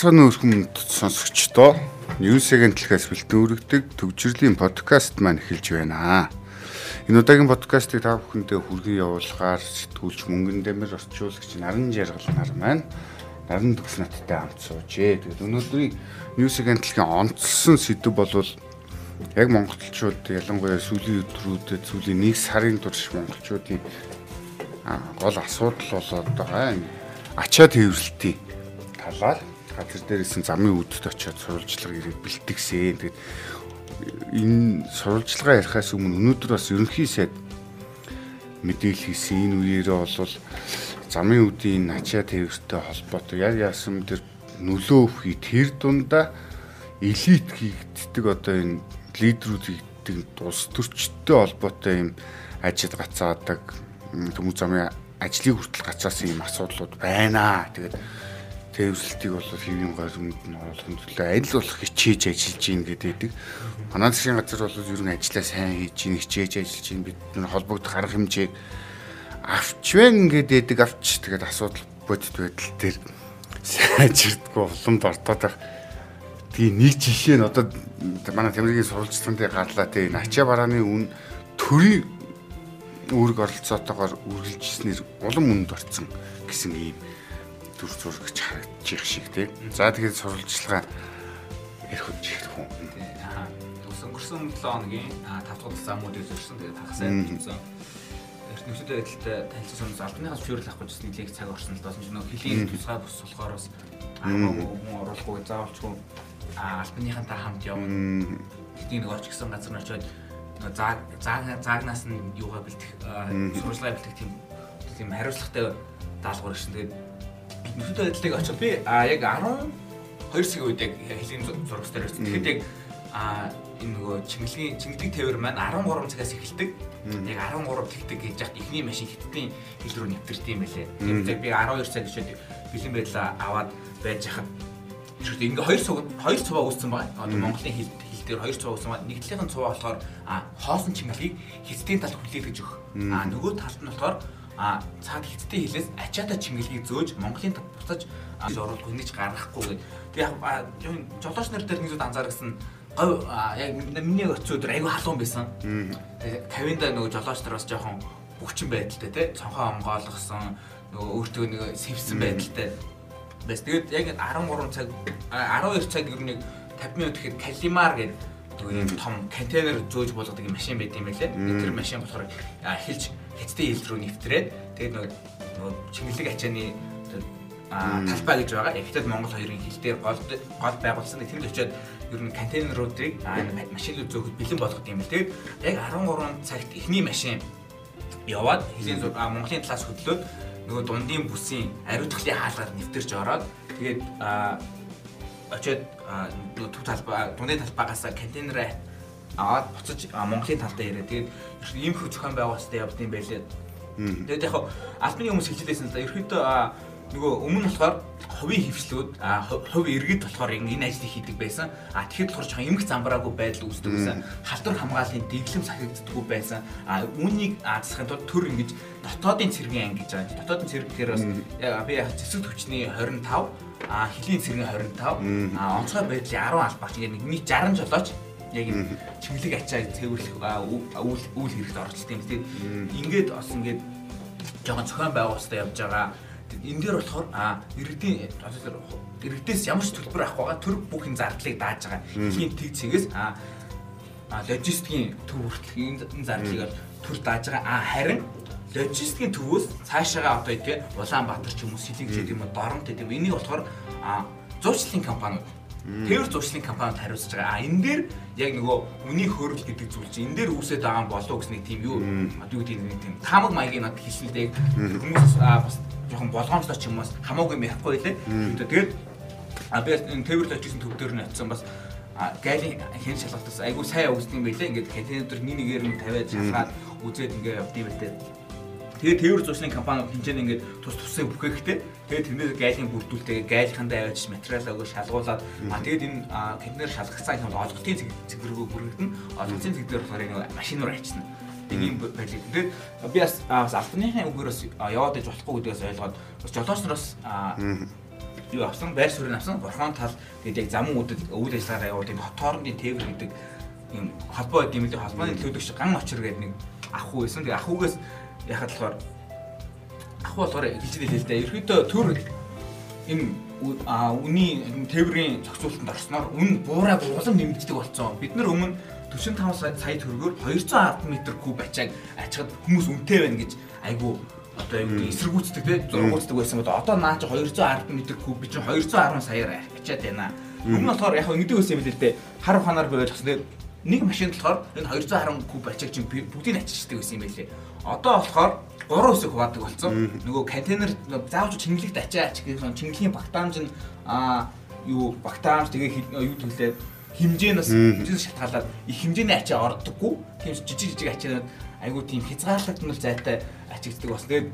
Цааны өрхөмд сонсогчдоо Ньюсэгийн талхаас бэлтэн өргөдөг төвжирлийн подкаст маань эхэлж байна. Энэ удаагийн подкастыг та бүхэндээ хүргэн явуулахаар сэтгүүлч мөнгөн дэмэр орчуулагч наран жаргал нар маань наран төгс наттай хамт суужээ. Тэгээд өнөөдрийн Ньюсэгийн талхын онцлсон сэдв болвол яг монголчууд ялангуяа сүүлийн өдрүүдэд сүүлийн нэг сарын турш монголчуудын гол асуудал болоод байгаа. Ачаа тээвэрлэлтийн талаар газар дээрсэн замын үдэд очиод сурвалжлага ирээд бэлтгэсэн. Тэгээд энэ сурвалжлага ярихаас өмнө өнөөдөр бас ерөнхий сайд мэдээлэл хийсэн энэ үеэрээ бол замын үдийн ачаа тээвэртэй холбоотой яг яасан тэр нөлөө өвхий тэр дундаа элит хийгддэг одоо энэ лидерүүд хийгддэг улс төрчтэй холбоотой юм ажид гацаадаг төмөв замын ажлыг хүртэл гацаасан юм асуудлууд байна. Тэгээд тээвэрлэлтийг бол хэвийн гойрмонд нь оруулахын төлөө аль болох хичээж ажиллаж гин гэдэг. Манай засгийн газар бол ер нь ажиллаа сайн хийж гин хичээж ажиллаж гин бид холбогдох арга хэмжээг авч вэ ингээд эдэг авч тэгээд асуудал бодит байдал дээр сайжирдггүй уламд ортоод байх. Тэгээ нэг жишээ нь одоо манай Тэмрэгийн сурвалжлагын гарлаа тэгээ начаа барааны үн төрийн үүрэг оролцоотойгоор үргэлжилснээр улам үнд орцсон гэсэн ийм дүр зурагч харагдчих шиг тий. За тэгээд сурвалжлага ярих үуч их хүн. Өнгөрсөн 7 хоногийн 5 дахь замуудыг зөвшөөрсөн тэгээд хагасаа хийсэн. Эрдэнэстэй байдалтай танилцсан хүмүүс албаныхаас зөвшөөрөл авах гэж нийлэх цаг орсон л доосон ч нөх хөлийн тусгай бус болохоор бас хүн оруулахгүй заавалчгүй албаныхантай хамт явна. Тэдний нэг орч гисэн газар нь очиод зааг заагнаас нь юугаа бэлтэх сурвалжлага бэлтэх тийм тийм хариуцлагатай даалгавар гэсэн. Тэгээд нөхөд байдлыг очив би а яг 12 сая үед яг хэлийн зурагч дээр байсан. Тэгэхэд яг а энэ нөгөө чимгэлгийн чимгэлэг тээвэр маань 13 цагаас эхэлдэг. Яг 13 тэгдэг гэж яхад ихний машин хиттийн хил рүү нэвтэрдэг юм байлээ. Тэгээд би 12 цаг гişэд бэлэн байдлаа аваад байж хахад Тэгвэл ингээ хоёр цуг хоёр цуваа үүссэн байгаа. Одоо Монголын хил хил дээр хоёр цуваа үүссэн байгаа. Нэг талынхын цуваа болохоор а хоосон чимгэлгийг хятадын талд хүлээлгэж өгөх. А нөгөө талд нь болохоор а цаад хятадын хилээс ачаата чимгэлгийг зөөж Монголын буцаж оруулах хүнийч гаргахгүй гэдэг. Тэг яг жолооч нар дээр нэг зүйл анзаарсан говь яг миний өцөө өдөр айгүй халуун байсан. Тэгээ кавинда нөгөө жолооч нар бас жоохон хөвчин байдалтай тий цонхоо онгойлгосон нөгөө өөртөө нэг сэвсэн байдалтай байс. Тэгээд яг 13 цаг 12 цаг ер нь 50 минут гэхэд калимар гэдэг юм том контейнер зөөж болгодог юм машин байт юм байлээ. Тэр машин болохоор эхэлж хятадын хил рүү нэвтрээд тэгээд нөгөө чиглэг ачааны талбай гэж байгаа. Хятад Монгол хоёрын хил дээр гол гол байгуулсан. Тэнд очиод ер нь контейнеруудыг машинууд зөөхөд бэлэн болгох юм бэл. Тэгээд яг 13 цагт эхний машин яваад хилийн Монголын талаас хөдлөөд нөгөө дундын бүсийн ариутгалын хаалгаар нэвтэрч ороод тэгээд очиод төв талбай дундын талбайгаас контейнераа аваад буцаж Монголын талдаа ирээ. Тэгээд ийм их зохион байгуулалтад явд юм байлээ. Тэгээд яг албаны хүмүүс хэлжлээсэн л да. Ерөөдөө нөгөө өмнө болохоор хувийн хөвчлүүд а хувь иргэд болохоор энэ ажлыг хийдэг байсан. А тэгэхэд болохоор жоохон эмх замбраагүй байдал үүсдэг байсан. Халдвар хамгааллын дэглэм сахигддаггүй байсан. А үүнийг засахын тулд төр ингэж дотоодын цэргийн анги гэж байгаа. Дотоодын цэрэг гэхээр бас би яг зэвсэг хүчний 25 а хилийн цэргийн 25 а онцгой байдлын 10 албаач ингэ нэг 60 жолооч яг юм чимлэг ачаа цэвэрлэх үйл үйл хэрэгт оролцсон юм. Тэгээд ингээд бас ингээд жоохон зохион байгуулалтад явж байгаа энэ дээр болохоор а иргэдийн иргэдээс ямар ч төлбөр авах байгаа төр бүхэн зардлыг дааж байгаа. Эхийн тэг цэгээс а логистикийн төв хүртэл энэ зардлыг төр дааж байгаа. А харин логистикийн төвөөс цаашаага одоо игээ Улаанбаатар ч юм уу Сэлэг гэдэг юм уу Доронт гэдэг юм. Энийг болохоор а зуучлалын компаниуд Тэрвэр зуршлын компанид хариуцж байгаа. А энэ дээр яг нөгөө үнийг хөрөл гэдэг зүйл чинь энэ дээр үүсээд байгаа болов гэсэн нэг тийм юу одоо юу гэдэг нэг тийм таамаг маягийн над хэлснэлтэй хүмүүс бас жоохон болгоомжлоо ч юм уу хамаагүй юм ярихгүй лээ. Тэгээд а би энэ тээвэрлж очижсэн төв дээр нь очисон бас гайлын хэн шалгалтаас айгүй сайн өгсөн юм байлээ. Ингээд контейнер нэг нэгээр нь тавиад шалгаад үзээд ингээд явдсан юм байлээ. Тэгээд тээвэр зуршлын компани хинжээ ингээд тус тусыг бүхэхтэй. Тэгээд тэрнээс гайлын бүрдүүлэлтэйгээ гайлхандаа аваад материал өгөө шалгуулад а тэгээд энэ контейнер шалгацсан юм олголтын цэгвэргөө бүрэгдэн олголтын цэгвэр болохоор нэг машин руу ачна ийм байлиг. Тэгээд би бас бас албаныхын үгээрээс яваад иж болохгүй гэдгээс ойлгоод бас жолооч нараас юу авсан байр суурийг авсан борхон тал тэгээд яг зам уудад үйл ажиллагаа явуулдаг хоорондын тээвэр гэдэг юм холбоо гэдэг юм л холбооны төлөвлөгч ган очир гэдэг нэг ах ู байсан. Тэгээд ах ู гээс яхад болохоор ах ู болохоор хэлж хэлээ л дээ. Ерөөдөө төр юм а үний тээврийн зохицуулалтанд орсноор үн буураг улам нэмэгддэг болсон. Бид нар өмнө 45 сая төгрөгөөр 210 м куб ачааг ачаад хүмүүс үнэтэй байна гэж айгу одоо юу эсэргүүцдэг те зургуулдаг байсан бол одоо наа чи 210 м куб би чи 210 саяар ачаад байна. Өмнө болохоор яг ингэдэг байсан юм л дээ. Хар ухаанаар байж гисэн нэг машинд болохоор энэ 210 куб ачааг чинь бүгдийг аччихдаг байсан юм байлээ. Одоо болохоор 3 үсэг хуваадаг болсон. Нөгөө контейнер заавч чингэлэгт ачаач гэсэн чингэлийн багтаамж нь аа юу багтаамж тэгээ юу төглөө хэмжээнээс хэмжээс шатгаалаад их хэмжээний ачаа ордоггүй. Тийм жижиг жижиг ачаанууд айгуу тийм хязгаарлагдмал зайтай ачигддаг бас. Тэгээд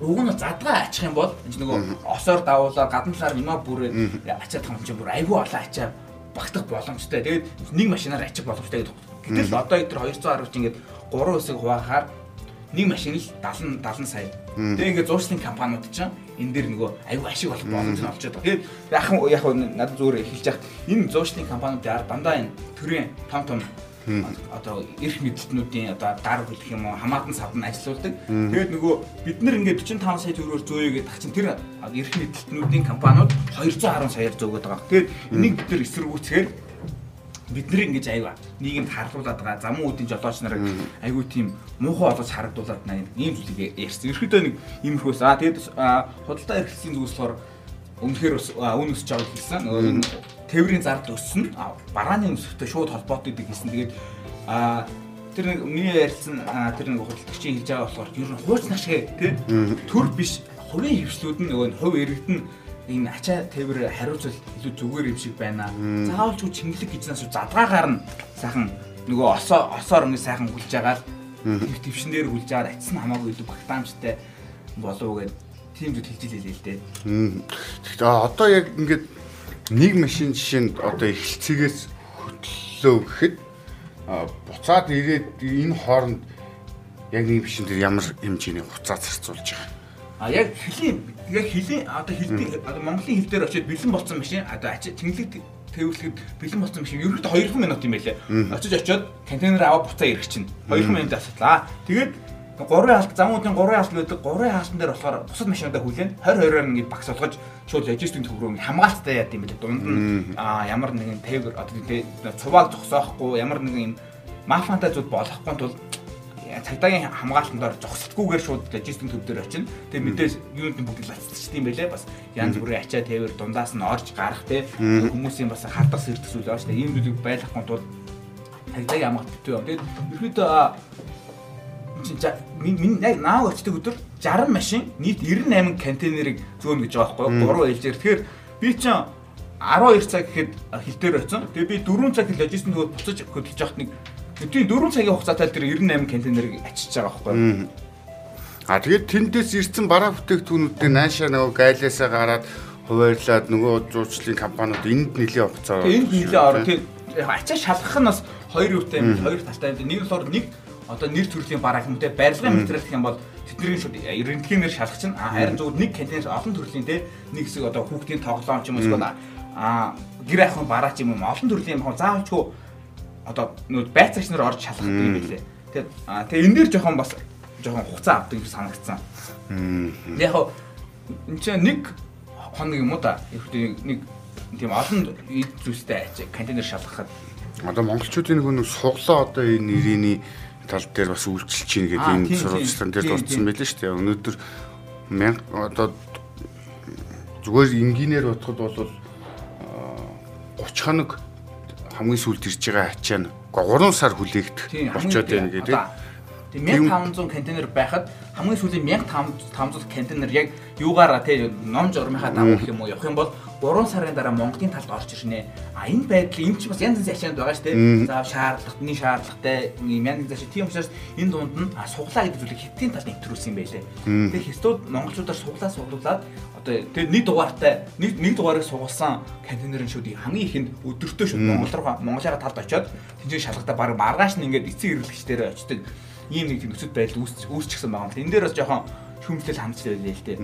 уг нь задгаа ачих юм бол энэ нөгөө осоор давуулаад гадна талаар юмаа бүрээ ачаад юм чинь бүр айгуу олон ачаа багтах боломжтой. Тэгээд нэг машинаар ачих боломжтой гэдэг. Гэтэл одоо тэр 210 чинь ингээд 3 хэсэг хуваахаар нэг машин л 70 70 сая. Тэгээ ингээд зуршлын компаниуд чинь энэ дээр нөгөө аюу ашиг болох боломж нь олж байгаа. Тэгээд яг яг надад зүгээр эхэлж яхад энэ зуршлын компаниудаар дандаа энэ төрийн том том одоо эрх мэдлтнүүдийн одоо гар хэлэх юм уу хамаатан савд нь ажиллаулдаг. Тэгээд нөгөө бид нар ингээд 45 сая төгрөгөөр зөөё гэдэг чинь тэр эрх мэдлтнүүдийн компаниуд 210 саяар зөөгöd байгаа. Тэгээд энийг бид нар эсэргүүцхээр бид нар ингэж аюу нийгэмд харлуулад байгаа. Замун үүдийн жолооч нарыг аюу тийм муухай олож харагдуулад наа ийм зүйлийг ярьсан. Ерхдөө нэг иймэрхүүс аа тэгээд худалдаа эрхлэсийн зүйлс болохоор өмнөхөр үн өсөж байгааг хэлсэн. Нөгөө тээврийн зардал өссөн. Барааны өсөлтөй шууд холбоотой гэдэг хэлсэн. Тэгээд а тэр нэг миний ярилцсан тэр нэг худалдагчийн хэлж байгаа болохоор ер нь хуучнах шиг тий? Төр биш хувийн хөвслүүд нь нөгөө хувь иргэдэн энэ ачаа тээвэр хариуцвал илүү зүгээр юм шиг байна. Заавалчгүй чингэлэг гэж нас задгаагаар нь сайхан нөгөө осоо осоор ингэ сайхан хүлж агаад твшин дээр хүлж агаад атсан хамаагүй илүү багтаамжтай болов уу гэд тийм зүйл хэлж илээ л дээ. Тэгэхээр одоо яг ингээд нэг машин жишээнд одоо эхэлцгээс хөтлөө гэхэд буцаад ирээд энэ хооронд яг нэг машин дээр ямар хэмжээний хуцаа зарцуулж байгаа. А яг хэлийн яг хэлийн одоо хэлтийн одоо Монголын хэл дээр очиод бэлэн болсон машин одоо ачаа тэнглэг тэвлэхэд бэлэн болсон машин ерөөдөө 2 минут юм байлээ. Очиж очиод контейнер аваад буцаа ирэх чинь 2 минут асуулаа. Тэгээд гурван хаалт замуудын гурван хаалт байдаг. Гурван хаалтан дээр болохоор бусад машинуудаа хүлээн 20 20-аар ингээд багс болгож шууд логистикийн төв рүү хамгаалттай яад юм билээ. Дунд нь аа ямар нэгэн тээвэр одоо тэгээ цувааг зогсоохгүй ямар нэгэн юм мафантай зүйл болохгүй тул цагдаагийн хамгаалтандаар зогсолтгүйгээр шууд логистикийн төв дээр очино. Тэгээ мэдээж юунд бүгд лацчихсан юм байлээ. Бас янз бүрийн ачаа тээвэр дундаас нь орж гарах те хүмүүсийн бас хардах сэрдэх зүйл байна шүү дээ. Ийм зүйлийг байлгахгүй тул цагдаагийн хамгаалт битүү юм. Тэгээд ерөөдөө минь яг нааг очдөг өдөр 60 машин нийт 98 контейнерыг зөөнө гэж байгаа байхгүй юу? 3 ээлжээр. Тэгэхээр би чинь 12 цаг гэхэд хил дээр очсон. Тэгээ би 4 цаг логистик төгөөд буцаж хөдөлж явахт нэг тийм 4 цагийн хугацаатай тэр 98 контейнерыг ачиж байгаа байхгүй юу? А тэгээд тэндээс ирсэн бараа бүтээгдэхүүнүүдийн наашаа нөгөө гайлаасаа гараад хуваарлаад нөгөө зуучлалын компаниуд энд нэлээд хугацаа. Энд нэлээд ороо. Тэгээд ачаа шалгах нь бас хоёр юутай юм. Хоёр талтай юм. Нэг болохоор нэг одоо нэр төрлийн бараа те барилгын материал гэх юм бол тэдний шууд рентгенээр шалгах чинь харин зөвхөн нэг контейнер олон төрлийн те нэг хэсэг одоо хүүхдийн тоглоом ч юм уу эсвэл а гэр ахын бараа ч юм уу олон төрлийн юм заавалчгүй одоо нөө байцаагч нар орж шалгах юм билээ. Тэгээд тэгээ энэ дээр жоохон бас жоохон хугацаа авдаг юм санагдсан. Яг хоо энэ чинь нэг хоног юм уу да. Нэг тийм олон зүйлстэй контейнер шалгахад одоо монголчуудын нэг суглаа одоо энэ нэрийн тал дээр бас үйлчилж чинь гэдэг энэ сурвалжлан дээр дурдсан байлээ шүү дээ. Өнөөдөр одоо зүгээр инженеэр бодоход бол 30 хоног хамгийн сүүлд ирж байгаа ачаа нь 3 сар хүлээгдэх болчоод байна гэдэг. Тэгээ 1500 контейнер байхад хамгийн сүүлийн 1500 контейнер яг юугаараа тий ном журмынхаа дагуу юм уу явах юм бол 3 сарын дараа Монголын талд орж ирнэ. А энэ байдал юм чи бас янз янзын ачаанд байгаа шүү дээ. За шаардлагатны шаардлагатай юм янз янз тийм учраас энэ дунд нь суглаа гэдэг зүйлийг хиттийн талд нэвтрүүлсэн юм байлээ. Тэгээ хистууд монголчуудаар суглаа суглуулад одоо тэгээ нэг дугаартай нэг нэг дугаарыг сугалсан контейнерын шүүд хамгийн ихэнд өдөртөө шүүд Монгол руу Монголыгаа талд очиод тэнцээ шалгалтаа баг маргааш нь ингээд эцэг хэрэглэгчдэрээ очдөг ийм нэг нөхцөл байдал үүсчихсэн байгаа юм. Энэ дээр бас жоохон хүмжлэл хандж байлээ л дээ.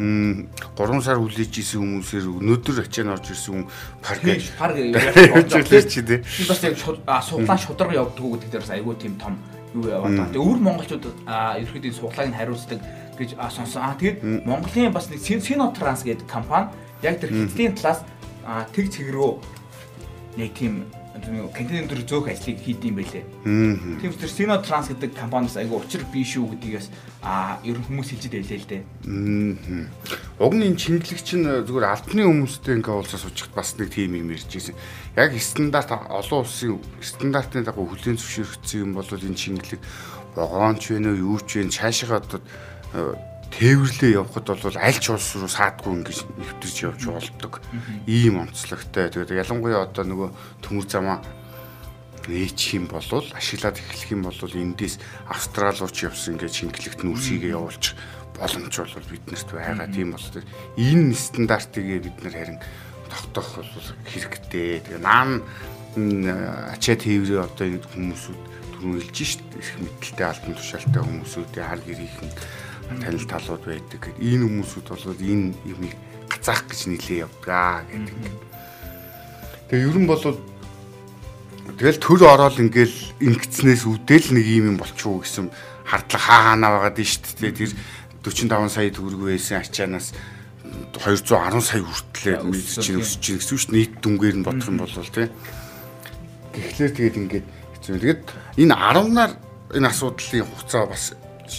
3 сар хүлээж исэн хүмүүсээр өнөөдөр ачаан орж ирсэн хүн парк парк явж чи. Би бас яг суглаа шударга явдаг гэдэг дээр бас айгүй тийм том юу яваад байгаа. Тэгээ өвөр монголчууд ерөөхдөө суглааг нь хариуцдаг гэж сонсон. Аа тэгээд Монголын бас нэг Sinotranс гэдэг компани яг тэр хэдлийн талаас тэг рүү нэг тийм контейнер зөөх ажлыг хийдэм байлээ. Тийм ч тэр Sino Trans гэдэг компаниас айгу учир бий шүү гэдгээс а ер нь хүмүүс хэлж байлээ л дээ. Уг нь энэ чингэлэгч нь зүгээр альбаны хүмүүстэй ингээ уулзаж суучхад бас нэг тийм юм ярьж ирсэн. Яг стандарт олон улсын стандартын дагуу хүлээн зөвшөөрөгдсөн юм бол энэ чингэлэг вагонч вэ нөө юу ч вэ цаашаа одоо тээвэрлээ явхад бол аль ч улс руу саадгүй ингэж нэвтэрч явж болдог. Ийм онцлогтой. Тэгээд ялангуяа одоо нөгөө төмөр замаа нээчих юм бол ашиглаад эхлэх юм бол эндээс австрал руу ч явсан гэж шингэлэгт нь үсийгээ явуулчих боломж бол биднэрт байгаа. Тийм бол энэ стандартыг бид нар харин тогтоох бол хэрэгтэй. Тэгээ наан ачаа тээврээ одоо энэ хүмүүсүүд түрүүлж шít их мэдлэлтэй албан тушаалтай хүмүүсүүдийн хар гэрийнхэн танил талууд байдаг. Энэ хүмүүсүүд бол энэ юмыг гацаах гэж нилээ явдгаа гэдэг. Тэгээ ер нь бол тэгэл төр ороод ингээл ингэцнээс үдэл нэг юм болчихоо гэсэн хардлага хаа хаанаа байгаад нь шүү дээ. Тэр 45 сая төгрөг байсан ачаанаас 210 сая хүртлээр мэдчих чинь өсөж чинь гэсэн дээ. Нийт дүнгээр нь бодох юм бол тий. Тэгэхээр тэгээд ингээд хэцүү. Тэгээд энэ 10-наар энэ асуудлын хугацаа бас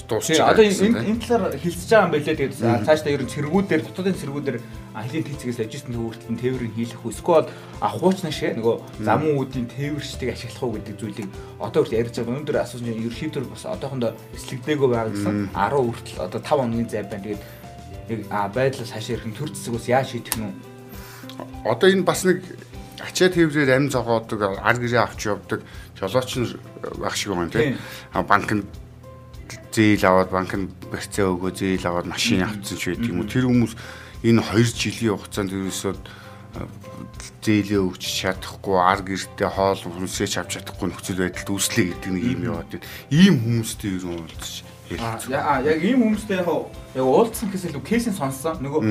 дуусчих. Одоо энэ энэ талаар хэлцэж байгаа юм байлээ. Тэгээд цаашдаа ер нь цэргүүдээр дотоодын цэргүүдээр хилийн тийцгээс ажижсэн төвөртөл тээврийг хийх эсвэл хуучна шиг нөгөө замун үүдийн тээвэрчдийг ашиглах уу гэдэг зүйлийг одоо хүртэл ярьж байгаа. Өнөөдөр асуусан чинь ерөөхдөө бас одоохондоо эслэгдээгүй байгаа гэсэн 10 хүртэл одоо 5 хоногийн зай байна. Тэгээд яг байдлаас хашаа ирэх төр зэсэг бас яаж шийдэх нь Одоо энэ бас нэг ачаа тээврээр амь зогоодог ар гэрээ авч явдаг жолооч нь байх шиг байна тийм. Банк нь зээл аваад банкнд барьцаа өгөө зээл аваад машин авцсан ч байдаг юм уу. Тэр хүмүүс энэ 2 жилийн хугацаанд ерөөсөө зээлээ өгч чадахгүй ар гэртээ хоол хүнсээ авч чадахгүй нөхцөл байдалд үүслэе гэдэг нэг юм яваад байна. Ийм хүмүүстэй ер нь уулзч Аа яг ийм хүмүүстэй яг яг уулзсан гэсэл нөгөө кейсийн сонссон. Нөгөө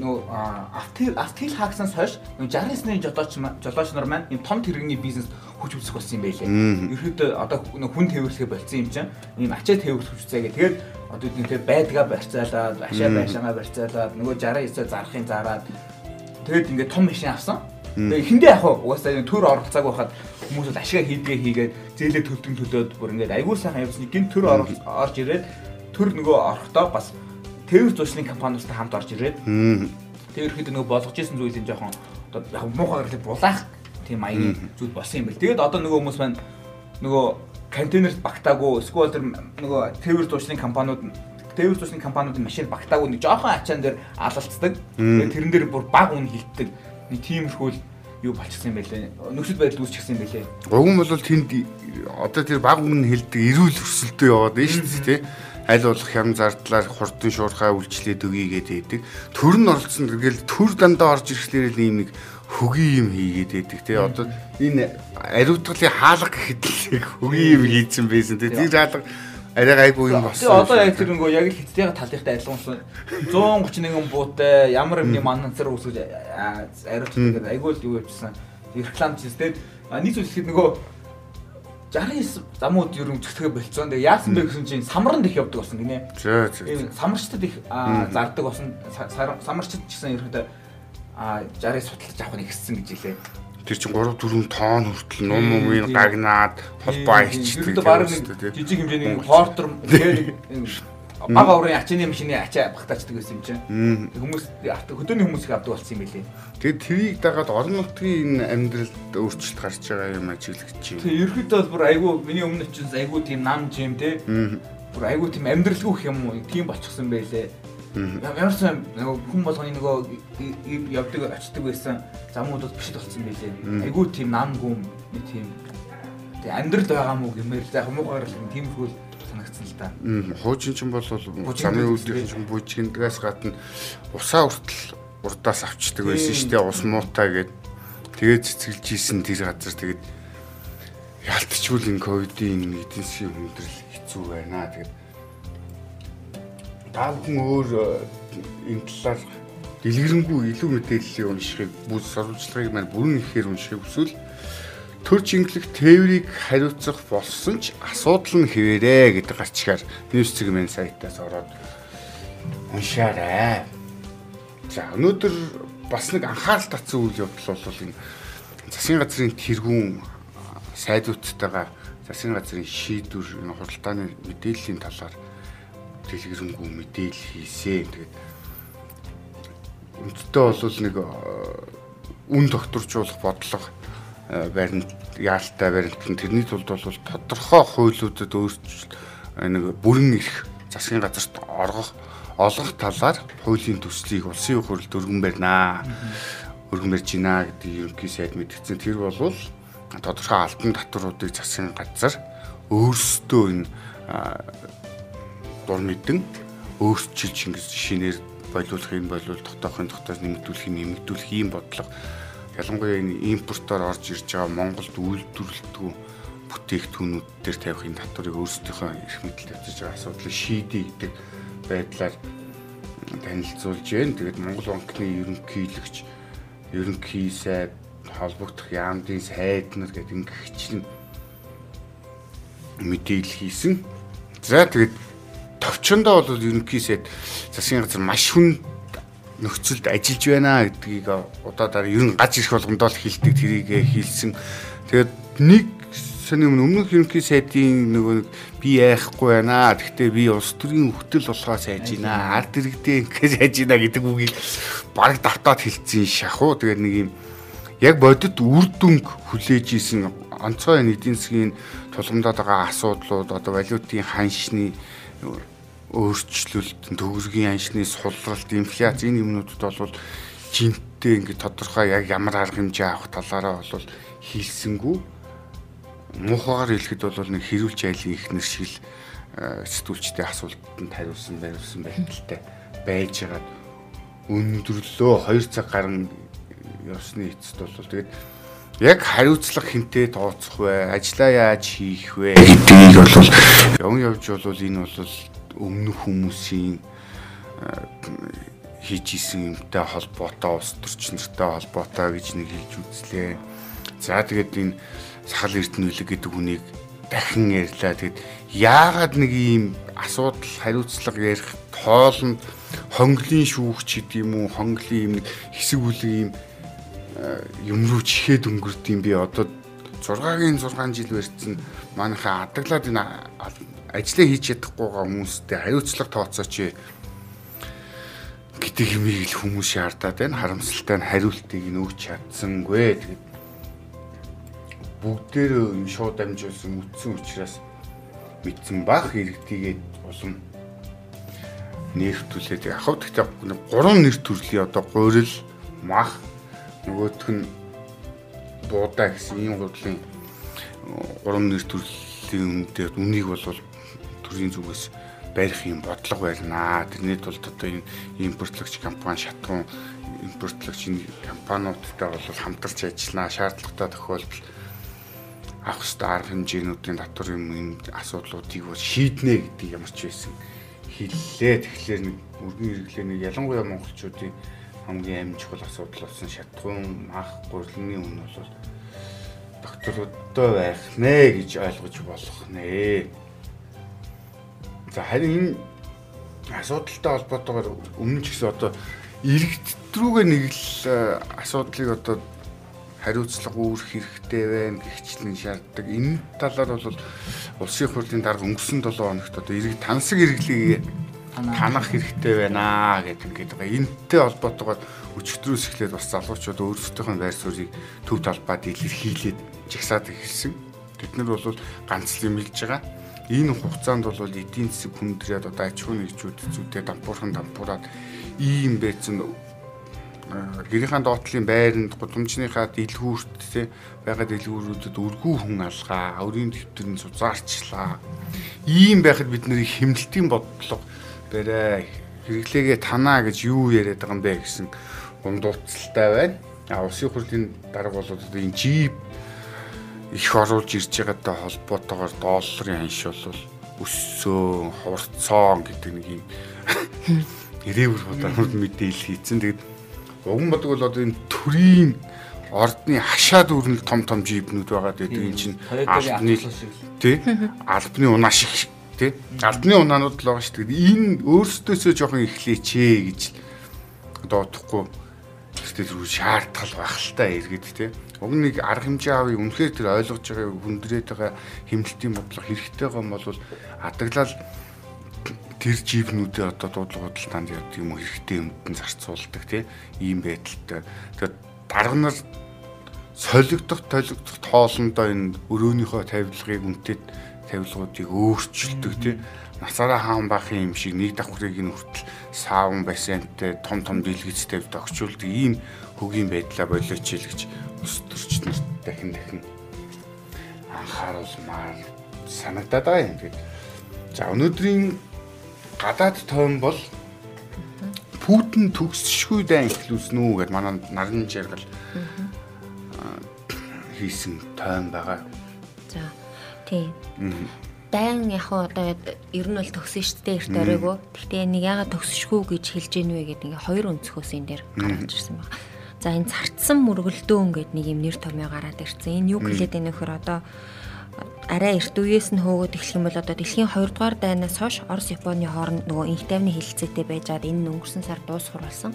нөгөө автил автил хаагснаас хойш нөгөө 69-ны жолооч жолооч нар маань ийм том тэрэгний бизнес хүч үзэх болсон юм байлээ. Ерөөдөө одоо хүн тээвэрлэхэ болцсон юм чинь ийм ачаа тээвэрлэх хүчтэйгээ тэгээд одоо үнэхээр байдгаа барьцаалаад ашаа байшаага барьцаалаад нөгөө 69-өө зарахын зараад тэгээд ингээд том машин авсан. Тэгээ эхэндээ яг угаасаа төр оролцоог байхад хүмүүс бол ашигаа хийдгээ хийгээд зээлээ төлтөн төлөөд бүр ингээд аягүй сайхан явуулсан гин төр орж ирээд төр нөгөө орохдоо бас тээвэр зурсны компаниудтай хамт орж ирээд. Тэр ихэд нөгөө болгож исэн зүйлийн жоохон одоо яг муухай гэрлээ булаах тийм маягийн зүйл болсон юм бэл. Тэгээд одоо нөгөө хүмүүс маань нөгөө контейнерт багтаагүй эсвэл тэр нөгөө тээвэр зурсны компаниуд тээвэр зурсны компаниудын машин багтаагүй нэг жоохон ачаан дээр алалцдаг. Тэгээд тэрэн дээр бүр баг үн хилдэг. Нэг тиймэрхүү юу болчихсон юм байлээ. Нөхцөл байдал үүсчихсэн юм байлээ. Уг нь бол тэнд одоо тэр баг өмнө хэлдэг эрүүл өсөлтөө яваад байна шүү дээ тий. Аль болох хям зардлаар хурдан шуурхай үйлчлээд өгийгээд байдаг. Төр нь оролцсон тэгэл төр дандаа орж ирэхлээр л ийм нэг хөгийн юм хийгээд байдаг тий. Одоо энэ ариутгалын хаалга гэхэд л хөгийн юм хийцэн байсан тий. Тэр хаалга арай гайгүй юм болсон. Тэгээ одоо яг тэр нөгөө яг л хэцтэйгээ талынхтай адилхан 131 буутай ямар юмны манцар үсгэж ариутдаг айгүй л юу явчихсан. Рекламч тест нийт зүйл ихэд нөгөө 69 замууд ер нь зүтгэхэ болцсон. Тэгээ яасан бэ гэсэн чинь самранд их явдаг болсон гинэ. Зөө зөө. Самарчтад их зардаг болсон. Самарчд ч гэсэн ерөөдөө а 60 судалж авах нэг хэссэн гэж хэлээ тэр чинь 3 4 тонн хүртэл нум нумын гагнаад холбоо ичдэг. Тэр баг нэг жижиг хэмжээний портер бага урын ачааны машины ачаа багтаачдаг байсан юм чинь. Хүмүүс хөдөөний хүмүүс их авдаг болсон юм билий. Тэгээд трийг дагаад орон нутгийн энэ амьдралд өөрчлөлт гарч байгаа юм ажиглагч юм. Тэгээд ерөөхдөө бол бүр айгүй миний өмнө чинь айгүй тийм нам жим те. Бүр айгүй тийм амьдралгүй юм уу тийм болчихсон байлээ. Ямар ч нөгөө хүн болгоны нөгөө явдаг очдөг байсан замуудад биш болсон байлээ. Айгүй тийм нам гүм тийм тэг амьдрал байгаа мó гэмээр л яг муугаар л тиймэрхүү санагдсан л да. Хуучин ч бол замын үүдийн ч бүжгэндгээс гадна усаа хүртэл урдаас авчдаг байсан шүү дээ. Ус муутай гээд тэгээд цэцгэлж ийсэн тэр газар тэгээд ялтчгүй энэ ковидын эдийн засгийн хүндрэл хэцүү байна. Тэгээд таавхан өөр энэ талаар дэлгэрэнгүй илүү мэдээллийг уншихыг бүх сурвалжлагыг маань бүрэн ихээр уншихыг хүсвэл төр чингэлэх тээврийг хариуцах болсон ч асуудал нь хэвээрээ гэдэг гарчгаар ньюс цэгмэн сайтаас ороод уншаарай. За өнөөдөр бас нэг анхаарал татсан үйл явдал бол энэ засгийн газрын тэргүүн сайдуудтайгаа засгийн газрын шийдвэр энэ хуралдааны мэдээллийн талаар дэлгэрэнгүй мэдээлэл хийсэн. Тэгээд үндтэй бол нэг үн докторжуулах бодлого баримт яалтай баримт тэрний тулд бол тодорхой хуулиудад өөрчлөлт нэг бүрэн эрх засгийн газарт оргох олгох талаар хуулийн төслийг улсын хурлд өргөн барьнаа. Өргөн барьж гинэ гэдэг ерөнхий сайд мэдгдсэн. Тэр бол тодорхой алтан татваруудыг засгийн газар өөрсдөө энэ дур мэдэн өөрчилж ингэж шинээр болиулах юм болвол дотоохын дотоос нэмэгдүүлэх нэмэгдүүлэх ийм бодлого ялангуяа энэ импортоор орж ирж байгаа Монголд үйлдвэрлэдэг бүтээгдэхүүнүүд дээр тавих энэ татварыг өөрсдийнхөө эрх мэдэл тавьж байгаа асуудлыг шийдэе гэдэг байдлаар танилцуулж байна. Тэгээд Монгол банкны ерөнхийлөгч ерөнхий сайд холбогдох яамдын сайд нар гэдэг ингээ хичлэн мэдээлэл хийсэн. За тэгээд товчондоо бол ерөнхий сайд засгийн газар маш хүн нөхцөлд ажиллаж байна гэдгийг удаагаар ер нь гаж ирэх болгондоо л хилдэг тэрийг хийлсэн. Тэгээд нэг сони өмнөх ерөнхий сайдын нөгөө би яахгүй байна. Гэхдээ би улс төрийн хөтөл болохоос хайж байна. Ард иргэдээ ингэж хайж байна гэдэг үгийг баг давтаад хэлсэн шахуу. Тэгээд нэг юм яг бодит үр дүнг хүлээж исэн онцгой эдийн засгийн тулгамдаад байгаа асуудлууд одоо валютын ханшны өөрчлөлт, төгрөгийн аншны сулралт, инфляц энэ юмнуудад бол жинтэй ингээд тодорхой яг ямар арга хэмжээ авах талаараа бол хийлсэнгүү муухагаар хэлэхэд бол нэг хэрүүл жайлын их нэр шиг л э, сэтгүүлчтэй асуултанд хариулсан байвсан байдалтай байж байгаад өндөрлөө 2 цаг гарan явсны эцэст бол тэгээд яг хариуцлага хинтээ тооцох вэ? Ажлаа яаж хийх вэ? гэдгийг бол явн явж бол энэ бол өмнөх хүмүүсийн хийж исэн юмтай холбоотой ус төрчнөртэй холбоотой гэж нэг хэлж үзлээ. За тэгээд энэ сахал эрдэнэлэг гэдэг хүнийг дахин ярьлаа. Тэгэд яагаад нэг ийм асуудал хариуцлага ярих тоолонд хонглын шүүгч гэдэг юм уу, хонглын юм хэсэг бүлэг юм юм руу чихээд өнгөрд юм би одоо 6-гийн 6 жил барьсан манайхаа адаглаад энэ ажлаа хийж чадахгүй байгаа хүмүүстэй хариуцлага тооцооч гэдэг юмыг л хүмүүс шаардаад байна. Харамсалтай нь хариултыг нь өгч чадсангүй. Тэгээд бүгдээр шууд амжуулсан үтсэн учраас мэдсэн бах иргэдийгээ улам нэрвтүүлээд яг хав гэхдээ гурван нэр төрлийн одоо гурил мах нөгөөх нь буудаа гэсэн ийм гурлын гурван нэр төрлийн үнэтэй үнийг бол төрийн зүгээс барих юм бодлого байна. Тэрний тулд одоо энэ импортлогч компани шатгуун импортлогч компаниудтай бол хамтарч ажиллана. Шаардлагатай тохиолдолд авах ёстой арга хэмжээнүүдийн татвар юм асуудлуудыг бол шийднэ гэдэг ямар ч байсан хэллээ. Тэгэхээр нэг өргөн хэрэглээ нэг ялангуяа монголчуудын хамгийн амин чухал асуудал болсон шатгуун мах гурилны үн бол докторудтай байх нэ гэж ойлгож болох нэ. За харин энэ асуудалтай холбоотойгоор өмнө ч гэсэн одоо иргэдрүүгээ нэг л э, асуудлыг одоо хариуцлага үүрэх хэрэгтэй байна гихчлэн шаарддаг. Энэ талаар бол улсын хурлын дарга өнгөрсөн 7 хоногт одоо иргэд тансаг иргэлийг танах хэрэгтэй байна гэдэг ингээд байгаа. Энтэй холбоотойгоор өчигдрөөс эхлээд бас залуучууд өөрсдийнхөө байр суурийг төв талбайд илэрхийлээд жагсаад эхэлсэн. Тэд нар бол ганц л юм хэлж байгаа энэ хугацаанд бол эдийн засаг хүндрээд одоо аж ахуйн нэгжүүд зүйтэй дампуурхан дампуураад ийм байцсан гэрийнхэн доотлын байранд гудамжныхаа дэлгүүрт те байгаа дэлгүүрүүдэд өргүү хүн алгаа, өрийн дэвтэрэн зузаарчлаа. Ийм байхад бид нарыг хэмнэлтийн бодлого барай хэрэглээгээ танаа гэж юу яриад байгаа юм бэ гэсэн ундууцалтай байна. А улсын хурлын дарга бол энэ жип их оруулж ирж байгаатай холбоотойгоор долларын ханш бол өссөн, хурцсан гэдэг нэг юм. Ирээвэр бодлоор мэдээлэл хийцэн. Тэгээд уган бодог бол одоо энэ төрийн ордны хашаад өрнөл том том жипнүүд байгаа. Тэгээд энэ чинь албаны тий? Албаны унаа шиг тий? Албаны унаанууд л байгаа шүү дээ. Энэ өөрсдөөсөө жоохон эхлэеч ээ гэж одоо утахгүй тэр рүү шаардтал байх л та иргэд тий. Уг нэг арга хэмжээ авъя үнэхээр тэр ойлгож байгаа хүндрээд байгаа хэмнэлтийн бодлого хэрэгтэй байгаа юм бол адаглал тэр жипнүүдээ одоо дуудлага худалдаанд яадаг юм хэрэгтэй юмд нь зарцуулдаг тий ийм байдалтай. Тэгэхээр дарга нар солигдох толигдох тоолондоо энэ өрөөнийхөө тавилгыг үнтэд тавилгуудыг өөрчилдөг тий насаараа хаан бахын юм шиг нэг давхрыг нь хүртэл саавн бассейнтэй том том дэлгэцтэй тогтчулдаг ийм хөгийн байдлаа болооч ил гэж өстөрч нарт дахин дахин анхааруулмаар санагдаад байгаа юм. Тэгээд за өнөөдрийн гадаад тоон бол Путин төгсшгүй дай ихлүүлсэн үү гэд манай нарны жаргал хийсэн тоон байгаа. За тийм. Дайн яг одоо ер нь бол төгсөн шүү дээ эрт оройгоо. Гэхдээ нэг ягаад төгсшгүй гэж хэлж гин вэ гэдэг ингээ хоёр өнцгөөс энэ дээр гарч ирсэн байна. За энэ царцсан мөргөлдөөн гэдэг нэг юм нэр томьёо гараад ирсэн. Энэ юу гэлээд байна вөхөр одоо арай эрт үеэс нь хөөгд эхлэх юм бол одоо дэлхийн 2 дугаар дайнаас хойш Орос Японы хооронд нөгөө инх тайвны хилцээтэй байжгаад энэ өнгөрсөн сар дуусгар болсон.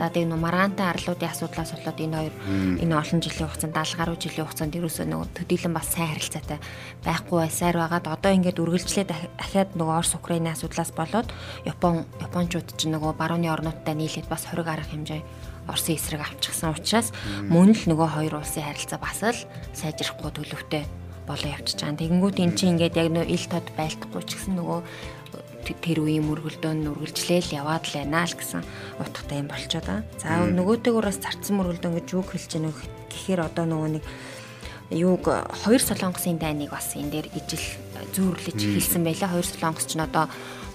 За тэгээ нөгөө Марантай арлуудын асуудлаас болоод энэ хоёр энэ олон жилийн хугацаанд 70 гаруй жилийн хугацаанд ерөөсөө нөгөө төдийлөн бас сайн харилцаатай байхгүй байсаар байгаад одоо ингээд үргэлжлээ дахиад нөгөө Орос Украины асуудлаас болоод Япон Япончууд чинь нөгөө барууны орнуудтай нийлээд бас хориг арга хэмжээ Оросын эсрэг авчихсан учраас мөн л нөгөө хоёр улсын харилцаа бас л сайжрахгүй төлөвтэй болоо явчихж байгаа. Тэгэнгүүт эн чинь ингээд яг нөө ил тод байлдахгүй ч гэсэн нөгөө тэр үеийн мөргөлдөөн үргэлжлээл яваад л байна л гэсэн утгатай юм болчиход байгаа. За нөгөөтэйгөр бас зарцсан мөргөлдөөн гэж юу хэлж гэнэ гэхээр одоо нөгөө нэг юуг хоёр солонгосын дайныг бас энэ дээр ижил зүүрлэж хэлсэн байлаа. Хоёр солонгос ч н одоо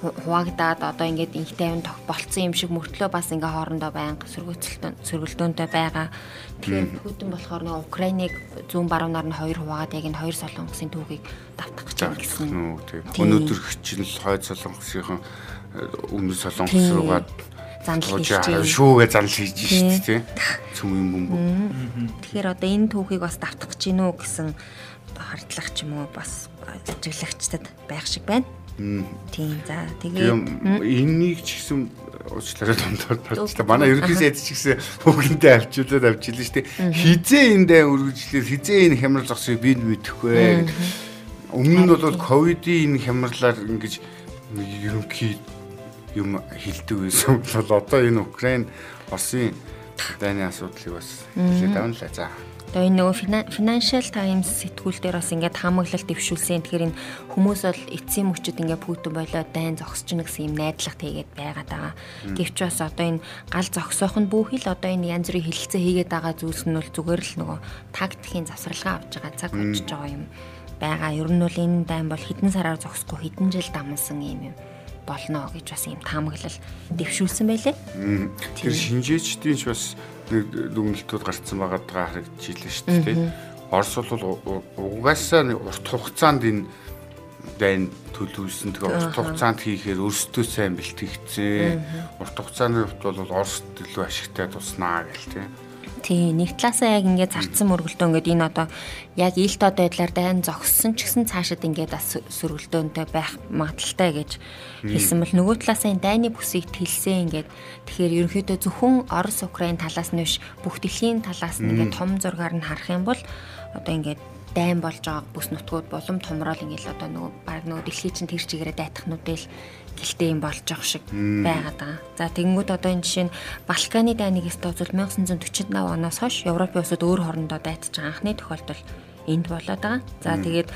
хуваагдаад одоо ингээд инх тайван болцсон юм шиг мөртлөө бас ингээ хоорондоо байнга сөргөцөлтөө сөргөлдөөнтэй байгаа. Тэгэхээр Путин болохоор нэг Украиныг зүүн баруунаар нь хоёр хуваагаад яг энэ хоёр солонгосын түүхийг давтах гэж байгаа гэсэн. Өнөөдөр чинь л хойд солонгосынхан өмнөд солонгос руугаа занл хийж шүүгээ занл хийж шүү дээ тий. Цөмийн бөмбөг. Тэгэхээр одоо энэ түүхийг бас давтах гэж гинөө гэсэн хардлага ч юм уу? Бас ажиглагчдад байх шиг байна. Тийм за тэгээ энэнийг ч гэсэн уучлаарай дондор тавьчихлаа. Манай ерөнхий сайд ч гэсэн бүгдээ авчиулаад авчилсан шүү дээ. Хизээ эндээ үргэлжлэл хизээ энэ хямрал зогсыг би мэдэхгүй. Өмнө нь бол ковидын энэ хямралаар ингэж ерөнхий юм хилдэг байсан бол одоо энэ Украин Оросын дайны асуудлыг бас хэлээд авна л за. Одоо энэ нөгөө Financial Times сэтгүүл дээр бас ингээд хамаглалт дэвшүүлсэн. Тэгэхээр энэ хүмүүс бол эцсийн мөчөд ингээд Путин болоо дайн зогсчихно гэсэн юм найдлагт хийгээд байгаад байгаа. Гэвч бас одоо энэ гал зогсоох нь бүхий л одоо энэ янз бүрийн хилцээ хийгээд байгаа зүйлс нь бол зүгээр л нөгөө тактикийн завсралгаа авч байгаа цаг очиж байгаа юм байгаа. Ер нь бол энэ дайн бол хэдэн сараар зогсохгүй хэдэн жил дамсан юм юм болно гэж бас ийм таамаглал дэвшүүлсэн байлээ. Тэр шинжээчдийн ч бас нэг дүгнэлтүүд гарцсан байгаа харагдчихлаа шүү дээ. Орос бол угаасаа урт хугацаанд энэ дайн төлөвлөсөн. Тэгээ урт хугацаанд хийхээр өөрсдөө сайн бэлтгэгдсэн. Урт хугацааны хувьд бол Орос төлөө ашигтай туснаа гэл тийм. Тий, нэг талаасаа яг ингээд зарцсан мөргөлдөө ингээд энэ одоо яг ил тод байдлаар дайн зогссон ч гэсэн цаашид ингээд бас сөргөлдөөнтэй байх магадaltaй гэж хэлсэн бол нөгөө талаасаа энэ дайны бүсийг тэлсэн ингээд тэгэхээр ерөнхийдөө зөвхөн Орос Украин талаас нь биш бүх дэлхийн талаас нь ингээд том зургаар нь харах юм бол одоо ингээд дайн болж байгаа бүс нутгууд булам томрол ингээл одоо нөгөө баг нөгөө дэлхий чинь тэр чигээрээ дайтахнуудэл гэлтэй юм болж байгаа шиг байгаад байгаа. За тэгэнгүүт одоо энэ жишээ нь Балканы дайныг эстозол 1948 оноос хойш Европын улсууд өөр хоорондоо дайтаж байгаа анхны тохиолдол энд болоод байгаа. За тэгээд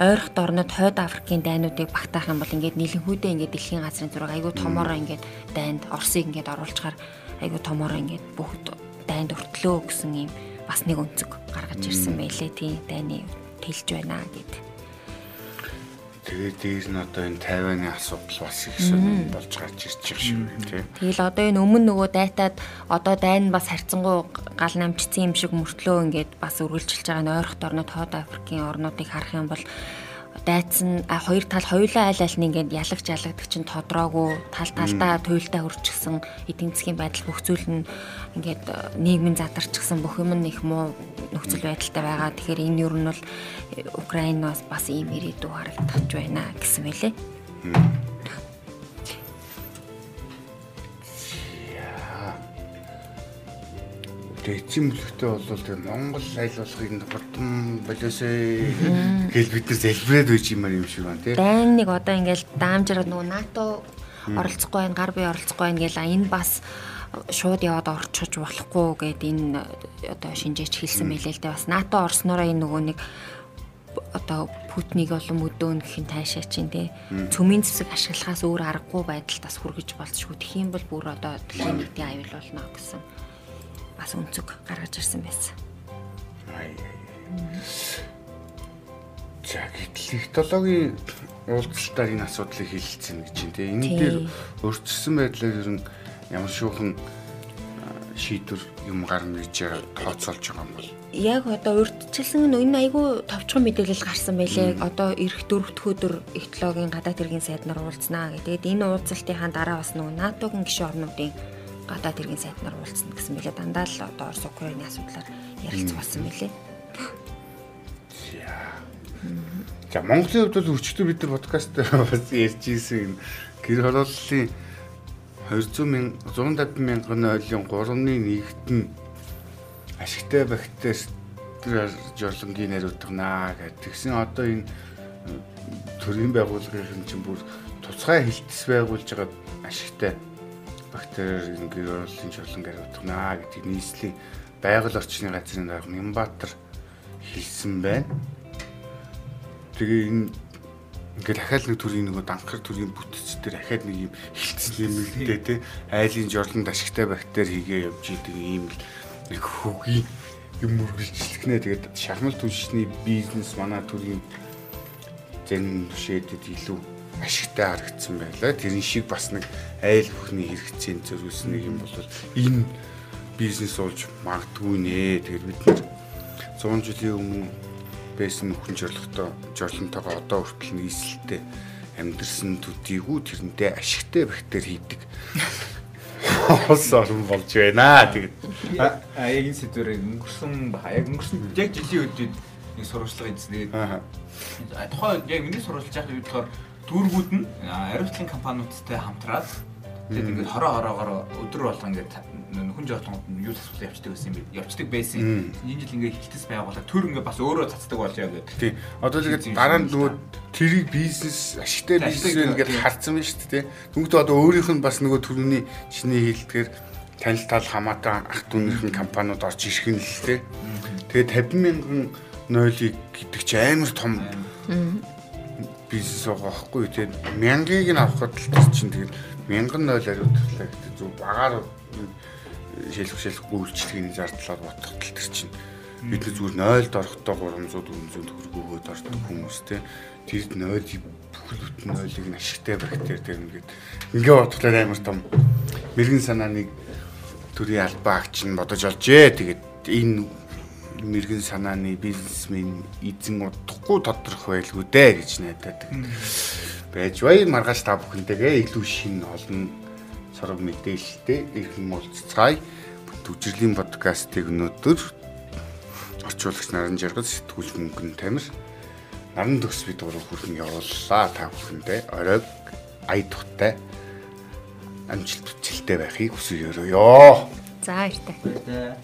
ойрхот орнод хойд Африкийн дайнуудыг багтаах юм бол ингээд нийлэнхүүдээ ингээд дэлхийн газрын зураг айгүй томороо ингээд дайнд Оросыг ингээд оруулахаар айгүй томороо ингээд бүгд дайнд өртлөө гэсэн юм бас нэг өнцөг гаргаж ирсэн байлээ тий дайны тэлж байна гэдэг. Тэгээд дээр нь одоо энэ Тайваны асуудал бас их сонирн болж гарч ирж байгаа шүү тий. Тэгэл одоо энэ өмнө нөгөө дайтад одоо дайн бас харьцангуй гал намжцсан юм шиг мөртлөө ингээд бас үргэлжилж байгаа нь ойрхот орнууд Хойд Африкийн орнуудыг харах юм бол дайцсан хоёр тал хоёулаа айл аль нь ингээд ялагч ялагддаг чинь тодроогүй тал талдаа туйлдаа хөрчихсөн эдийн засгийн байдал бүх зүйл нь ингээд э, нийгмийн задарчихсан бүх юм нь их муу нөхцөл байдалтай байгаа. Тэгэхээр энэ юу нь бол э, Украинаас бас ийм ирээдүй харагдаж байна гэсэн мэлээ. Тэгээ эцсийн бүлэгтээ бол тэгээ Монгол айл болохыг хурдан болоосэй гэж бид нар залбираад байж юмар юм шиг байна тий. Дайн нэг одоо ингээл даамжраад нөгөө НАТО оролцохгүй байх, гар бие оролцохгүй байх гэл энэ бас шууд яваад орчиж болохгүй гэд энэ одоо шинжээч хэлсэн мэлээ л дээ. Бас НАТО орсноороо энэ нөгөө нэг одоо Путинийг олон мөдөөн гэхин таашаа чинь тий. Цөмийн зэвсэг ашиглахаас өөр аргагүй байдалд бас хүргэж болцшгүй тэх юм бол бүр одоо дэлхийн нийтийн аюул болно гэсэн бас өнцөг гаргаж ирсэн байсан. За гэтэл технологийн уулзалтаар энэ асуудлыг хэлэлцэн гэж чинь тийм энэ дээр өөрчилсөн байдлаар ер нь ямар шүүхэн шийдвэр юм гарна гэж тооцоолж байгаа юм бол яг одоо урьдчилсан нь энэ айгүй товчхон мэдээлэл гарсан байлээ. Одоо эх дөрөвт өдөр технологийн гадаад хэргийн сайд нар уулзнаа гэдэг. Энэ уулзалтынхаа дараа бас нөгөө НАТОгийн гишүүн орнуудын гадаад иргэн сайд нар уулзсан гэсэн мэлээ. Дандаа л одоо Орос Украины асуудлаар ярилцсан болсон мэлээ. За Монголын хувьд бол өчтөр бид нар подкаст бас ярьж ирсэн гэр хорооллын 200 мянга 150 мянган ойлын 3-ны нэгт нь ашигтай бактери жорлонгийн нариутганаа гэдэг. Тэгсэн одоо энэ төрийн байгууллагын чинь бүр туцгай хилтэс байгуулж байгаа ашигтай бактери гэр оролцсон чулан гаргадгнаа гэдэг нийслэлийн байгаль орчны газрын дарга Нямбатар хэлсэн байна. Тэгээ энэ ингээд дахиад нэг төрлийн нэг данхар төрлийн бүтц дээр дахиад нэг юм хилцсэн юм үлдээ те айлын жорлонд ашигтай бактери хийгээ явж идэг ийм л нэг хөгийн юм үргэлжлэхнэ тэгээд шахмал түншний бизнес манай төрлийн зэн шидэд илүү ашигтай харагдсан байлаа. Тэрэн шиг бас нэг айл бүхний хэрэгцээнд зөрүүлсэн нэг юм бол энэ бизнес болж магадгүй нэ. Тэгэхээр бид нар 100 жилийн өмнө байсан нөхөн жорлоготой жорлонтойгоо одоо хүртэл нийслэлтэй амьдрсан төдийгүй тэрнтэй ашигтай бактери хийдэг. Хос орн болж байна. Тэгээд а яг энэ сэдвэр өнгөрсөн. Яг өнгөрсөн яг жилийн үеэд нэг сурвалжлага хийсэн. Тэгээд тухайн яг миний сурвалж яах вэ гэхээр дүүргүүд нь ариутлын компаниудтай хамтраад тэгээд ингээд хороо хороогоор өдөр болго ингээд нөхөн жоотгонд нь юу асуулт явцдаг байсан юм бэ? Явцдаг байсан. Энэ жил ингээд хилтэс байгуулаад төр ингээд бас өөрөө цацдаг болж яа гэдэг. Тий. Одоо л ингээд дараа нь нөгөө тэрийг бизнес ашигтай бизнес ингээд харцсан байна шүү дээ. Түнхтэй одоо өөрийнх нь бас нөгөө төрөний чиний хэлдгээр танил тал хамаатай ах дүүнийхэн компаниуд орж ирэх нь л тий. Тэгээд 50 мянган нойлыг гэдэг чи амар том бизнес байгаа байхгүй. Тийм мянгийг нь авахд л чинь тэгээд мянган 0 ариутлаа гэдэг зөв багаар шилэх шилэхгүй үйлчлэгийн зардлаар бодоход л тэр чинь бид зүгээр 0-д орохдоо 300 400 төгрөг өгөөд ордог хүмүүс те. Тэр 0 бүхэл бүтэн 0-ыг нь ашигтай бактери тэр ингээд ингээ бодлоо амар том мэрэгэн санааны төрийн албаа агч нь бодож олжээ. Тэгээд энэ мэрэгэн санааны бизнесмен эзэн удахгүй тодорхой байлгүй дээ гэж найдаад байж бай маргааш та бүхэнтэйгээ илүү шин олон сорог мэдээлэлтэй ирхэн уулзцаая. Төвчрлийн подкастыг өнөөдөр орчуулагч наран жаргал сэтгүүлч мөнгөн тамир наран төгс бид гурав хүрхэн явууллаа та бүхэндээ оройг ая тухтай амжилт бүтэлтэй байхыг хүсье өрөөё. За баяртай.